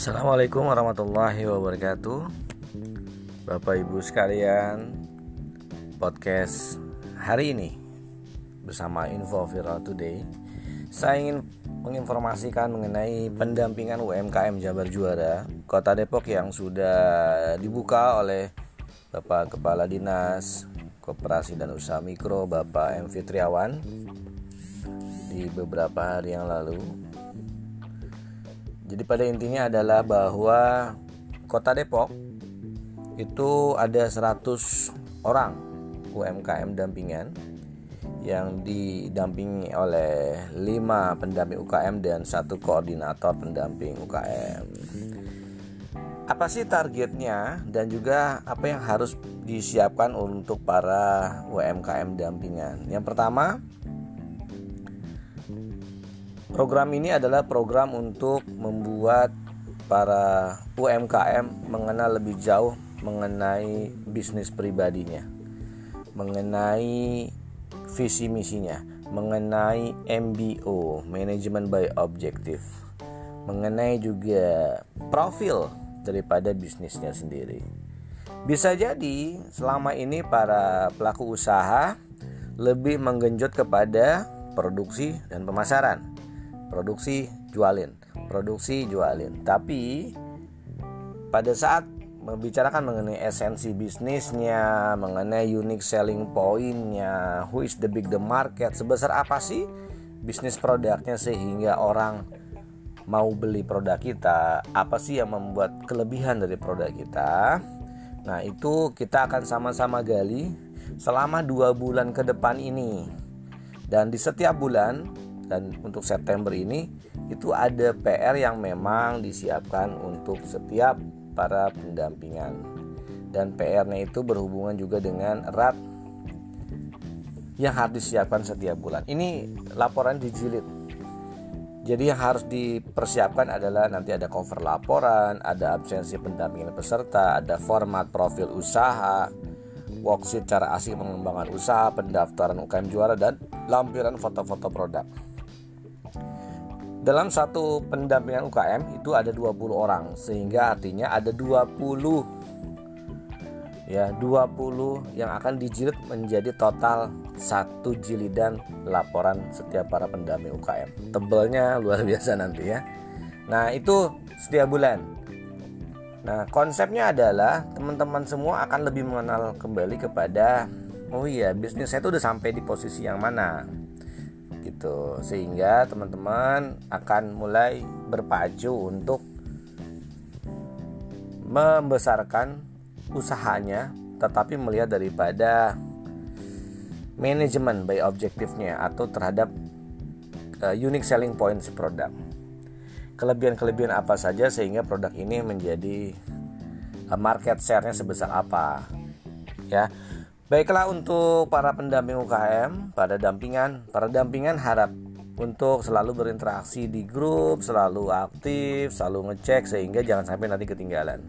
Assalamualaikum warahmatullahi wabarakatuh Bapak ibu sekalian Podcast hari ini Bersama Info Viral Today Saya ingin menginformasikan mengenai pendampingan UMKM Jabar Juara Kota Depok yang sudah dibuka oleh Bapak Kepala Dinas Koperasi dan Usaha Mikro Bapak M. Fitriawan Di beberapa hari yang lalu jadi pada intinya adalah bahwa Kota Depok itu ada 100 orang UMKM dampingan yang didampingi oleh 5 pendamping UKM dan satu koordinator pendamping UKM. Apa sih targetnya dan juga apa yang harus disiapkan untuk para UMKM dampingan? Yang pertama, Program ini adalah program untuk membuat para UMKM mengenal lebih jauh mengenai bisnis pribadinya, mengenai visi misinya, mengenai MBO (Management by Objective), mengenai juga profil daripada bisnisnya sendiri. Bisa jadi selama ini para pelaku usaha lebih menggenjot kepada produksi dan pemasaran produksi jualin. Produksi jualin. Tapi pada saat membicarakan mengenai esensi bisnisnya mengenai unique selling pointnya who is the big the market sebesar apa sih bisnis produknya sehingga orang mau beli produk kita? Apa sih yang membuat kelebihan dari produk kita? Nah itu kita akan sama-sama gali selama dua bulan ke depan ini. Dan di setiap bulan dan untuk September ini itu ada PR yang memang disiapkan untuk setiap para pendampingan dan PR-nya itu berhubungan juga dengan erat yang harus disiapkan setiap bulan. Ini laporan dijilid. Jadi yang harus dipersiapkan adalah nanti ada cover laporan, ada absensi pendampingan peserta, ada format profil usaha, worksheet cara asik mengembangkan usaha, pendaftaran UKM juara dan lampiran foto-foto produk. Dalam satu pendampingan UKM itu ada 20 orang sehingga artinya ada 20 ya 20 yang akan dijilid menjadi total satu jilidan laporan setiap para pendamping UKM. Tebelnya luar biasa nanti ya. Nah, itu setiap bulan. Nah, konsepnya adalah teman-teman semua akan lebih mengenal kembali kepada oh iya, bisnis saya itu udah sampai di posisi yang mana gitu. Sehingga teman-teman akan mulai berpacu untuk membesarkan usahanya tetapi melihat daripada manajemen by objektifnya atau terhadap uh, unique selling point si produk. Kelebihan-kelebihan apa saja sehingga produk ini menjadi uh, market share-nya sebesar apa ya Baiklah untuk para pendamping UKM, pada dampingan, para dampingan harap untuk selalu berinteraksi di grup, selalu aktif, selalu ngecek sehingga jangan sampai nanti ketinggalan.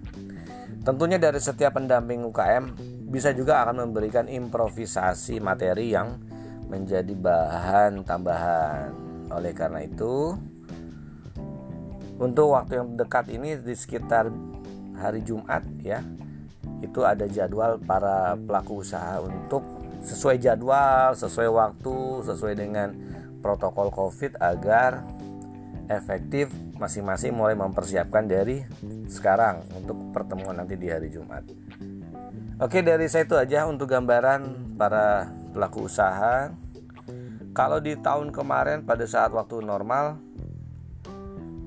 Tentunya dari setiap pendamping UKM bisa juga akan memberikan improvisasi materi yang menjadi bahan tambahan. Oleh karena itu, untuk waktu yang dekat ini di sekitar hari Jumat ya, itu ada jadwal para pelaku usaha untuk sesuai jadwal, sesuai waktu, sesuai dengan protokol Covid agar efektif masing-masing mulai mempersiapkan dari sekarang untuk pertemuan nanti di hari Jumat. Oke, dari saya itu aja untuk gambaran para pelaku usaha. Kalau di tahun kemarin pada saat waktu normal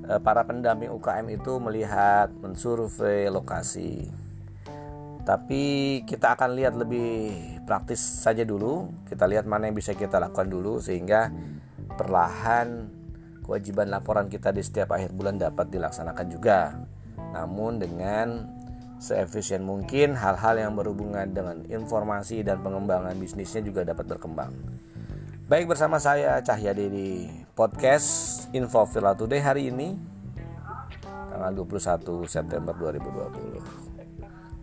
eh, para pendamping UKM itu melihat mensurvei lokasi tapi kita akan lihat lebih praktis saja dulu. Kita lihat mana yang bisa kita lakukan dulu sehingga perlahan kewajiban laporan kita di setiap akhir bulan dapat dilaksanakan juga. Namun dengan seefisien mungkin hal-hal yang berhubungan dengan informasi dan pengembangan bisnisnya juga dapat berkembang. Baik bersama saya Cahyadi di podcast Info Villa Today hari ini tanggal 21 September 2020